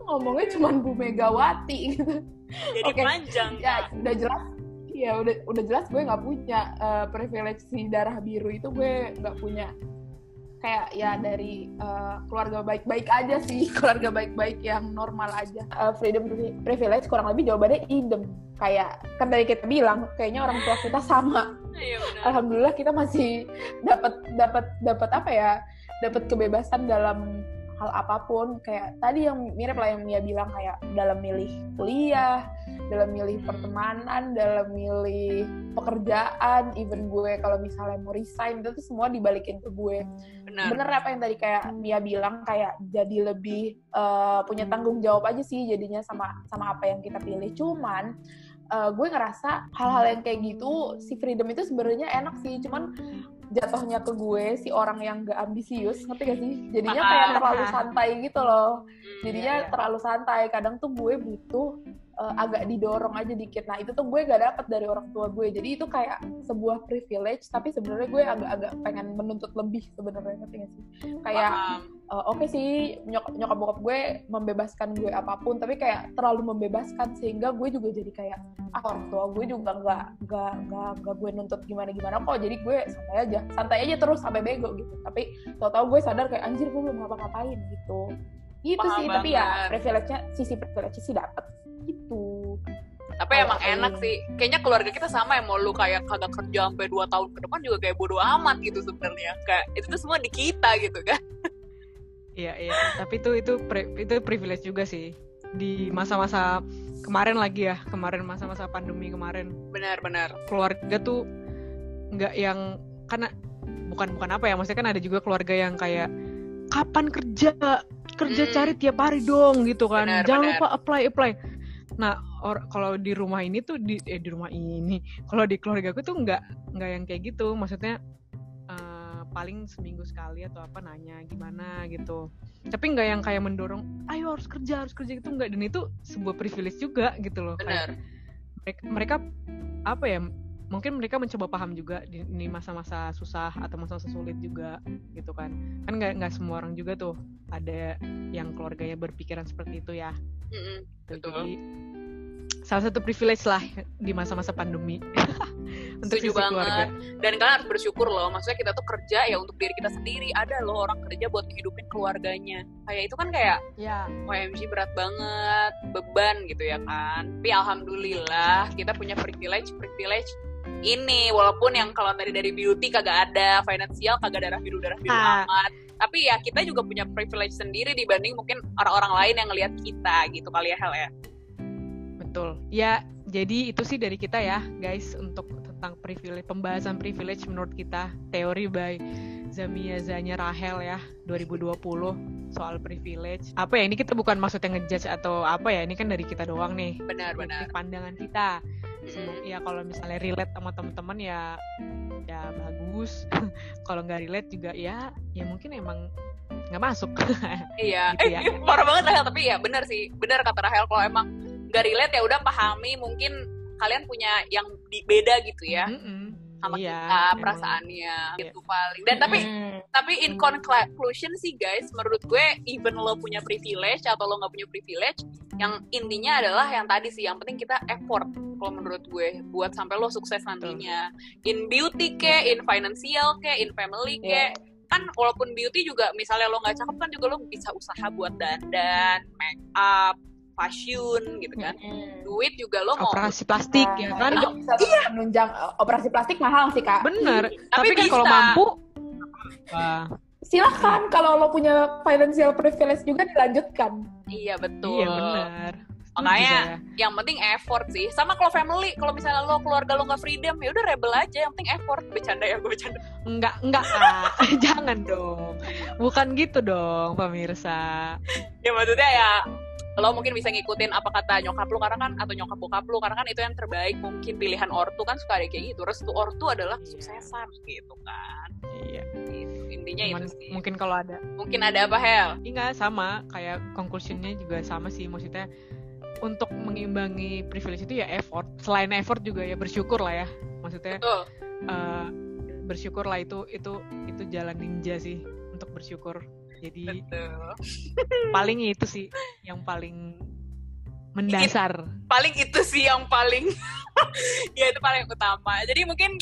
ngomongnya cuma Bu Megawati. Gitu jadi Oke. panjang ya udah jelas. Ya udah udah jelas gue nggak punya uh, privilege si darah biru itu gue nggak punya kayak ya dari uh, keluarga baik-baik aja sih. *laughs* Keluarga baik-baik yang normal aja. Uh, freedom privilege kurang lebih jawabannya idem. Kayak kan tadi kita bilang kayaknya orang tua kita sama. *laughs* Iya benar. alhamdulillah kita masih dapat dapat dapat apa ya dapat kebebasan dalam hal apa pun. Kayak tadi yang mirip lah yang Mia bilang kayak dalam milih kuliah dalam milih pertemanan dalam milih pekerjaan even gue kalau misalnya mau resign itu tuh semua dibalikin ke gue. Benar. bener apa yang tadi kayak Mia bilang kayak jadi lebih uh, punya tanggung jawab aja sih jadinya sama sama apa yang kita pilih. Cuman uh, gue ngerasa hal-hal yang kayak gitu si freedom itu sebenarnya enak sih. Cuman jatuhnya ke gue si orang yang gak ambisius ngerti gak sih? Jadinya kayak terlalu santai gitu loh. Hmm, jadinya iya, iya. terlalu santai. Kadang tuh gue butuh uh, agak didorong aja dikit. Nah itu tuh gue gak dapet dari orang tua gue. Jadi itu kayak sebuah privilege tapi sebenarnya gue agak-agak pengen menuntut lebih sebenarnya ngerti gak sih? Kayak Paham. Uh, oke sih nyok nyokap bokap gue membebaskan gue apa pun tapi kayak terlalu membebaskan sehingga gue juga jadi kayak ah orang tua gue juga nggak nggak nggak nggak gue nuntut gimana gimana kok jadi gue santai aja santai aja terus sampai bego gitu tapi tau-tau gue sadar kayak anjir gue belum ngapa-ngapain gitu gitu Paham sih tapi ya banget. privilege-nya sisi privilege sih dapet gitu Tapi Kalau emang aku- enak sih. Kayaknya keluarga kita sama ya mau lu kayak kagak kerja sampai 2 tahun ke depan juga kayak bodo amat gitu sebenarnya. Kayak itu tuh semua di kita gitu kan. *laughs* Iya iya. Tapi itu itu pri- itu privilege juga sih. Di masa-masa kemarin lagi ya. Kemarin masa-masa pandemi kemarin. Benar-benar. keluarga tuh nggak yang karena bukan bukan apa ya. Maksudnya kan ada juga keluarga yang kayak kapan kerja? Kerja Hmm. cari tiap hari dong gitu kan. Benar, jangan benar. lupa apply apply. Nah or, kalau di rumah ini tuh di eh, di rumah ini. Kalau di keluarga aku tuh nggak nggak yang kayak gitu. Maksudnya paling seminggu sekali atau apa nanya gimana gitu tapi nggak yang kayak mendorong ayo harus kerja harus kerja gitu nggak dan itu sebuah privilege juga gitu loh Kayak Benar. mereka, mereka apa ya mungkin mereka mencoba paham juga di, di masa-masa susah atau masa-masa sulit juga gitu kan kan nggak nggak semua orang juga tuh ada yang keluarganya berpikiran seperti itu ya Mm-mm. Gitu. Betul. jadi salah satu privilege lah di masa-masa pandemi *laughs* untuk Setuju sisi keluarga Dan kalian harus bersyukur loh. Maksudnya kita tuh kerja ya untuk diri kita sendiri. Ada loh orang kerja buat hidupin keluarganya. Kayak itu kan kayak ya OMG berat banget, beban gitu ya kan. Tapi alhamdulillah kita punya privilege privilege ini walaupun yang kalau tadi dari beauty kagak ada, financial kagak darah biru darah biru Ah. amat. Tapi ya kita juga punya privilege sendiri dibanding mungkin orang-orang lain yang ngelihat kita gitu kali ya Hel ya. Betul. Ya jadi itu sih dari kita ya guys untuk tentang privilege pembahasan privilege menurut kita. Teori by Zamia Zanya Rahel ya 2020 soal privilege. Apa ya ini kita bukan maksudnya ngejudge atau apa ya ini kan dari kita doang nih. Benar-benar. pandangan kita. Ya kalau misalnya relate sama teman-teman ya ya bagus. *laughs* Kalau nggak relate juga ya ya mungkin emang nggak masuk. *laughs* Iya, Gitu ya. eh, parah banget Rahel tapi ya benar sih, benar kata Rahel kalau emang gak relate ya udah pahami mungkin kalian punya yang di, beda gitu ya Mm-mm. sama Iya, kita perasaannya Iya. gitu paling. Dan tapi Hmm. tapi in conclusion sih guys, menurut gue even lo punya privilege atau lo nggak punya privilege, yang intinya adalah yang tadi sih, yang penting kita effort kalau menurut gue buat sampai lo sukses nantinya. In beauty ke, in financial ke, in family ke, Iya. kan walaupun beauty juga misalnya lo nggak cakep kan juga lo bisa usaha buat dandan, make up, fashion gitu kan. Hmm. Duit juga lo mau operasi plastik ya kan Itu bisa menunjang eh, operasi plastik mahal sih kak. bener Tapi tapi, kan kalau mampu wah, Silahkan kalau lo punya financial privilege juga dilanjutkan. Iya betul. iya bener Setuju Makanya saya. yang penting effort sih. Sama kalau family, kalau misalnya lo keluarga lo nggak freedom, ya udah rebel aja. Yang penting effort. Bercanda ya, gue bercanda. enggak enggak Kak. *laughs* jangan dong bukan gitu dong pemirsa Ya maksudnya ya lo mungkin bisa ngikutin apa kata nyokap lo karena kan atau nyokap bokap lo karena kan itu yang terbaik mungkin pilihan ortu kan suka ada kayak gitu. Restu ortu adalah kesuksesan gitu kan. Iya. Gitu. intinya Cuman itu sih. mungkin kalau ada. Mungkin ada apa Hel? Enggak sama. Kayak conclusionnya juga sama sih. Maksudnya untuk mengimbangi privilege itu ya effort. Selain effort juga ya bersyukur lah ya. Maksudnya betul. eh, bersyukur lah itu itu itu jalan ninja sih untuk bersyukur jadi betul. paling itu sih yang paling mendasar. Paling itu sih yang paling *laughs* ya itu paling utama. Jadi mungkin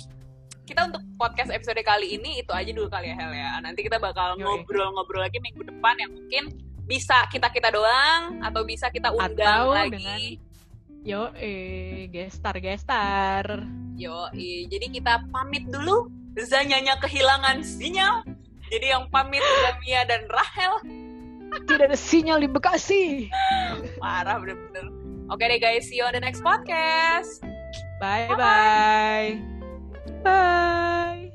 kita untuk podcast episode kali ini itu aja dulu kali ya Hel ya. Nanti kita bakal ngobrol-ngobrol lagi minggu depan yang mungkin bisa kita kita doang atau bisa kita undang Atau lagi. dengan- Yo, eh, gestar, gestar. Yo, jadi kita pamit dulu. Zanyanya kehilangan sinyal. Jadi yang pamit Mia dan Rahel. Tidak ada sinyal di Bekasi. Parah bener-bener. Oke deh guys, see you on the next podcast. Bye-bye. Bye.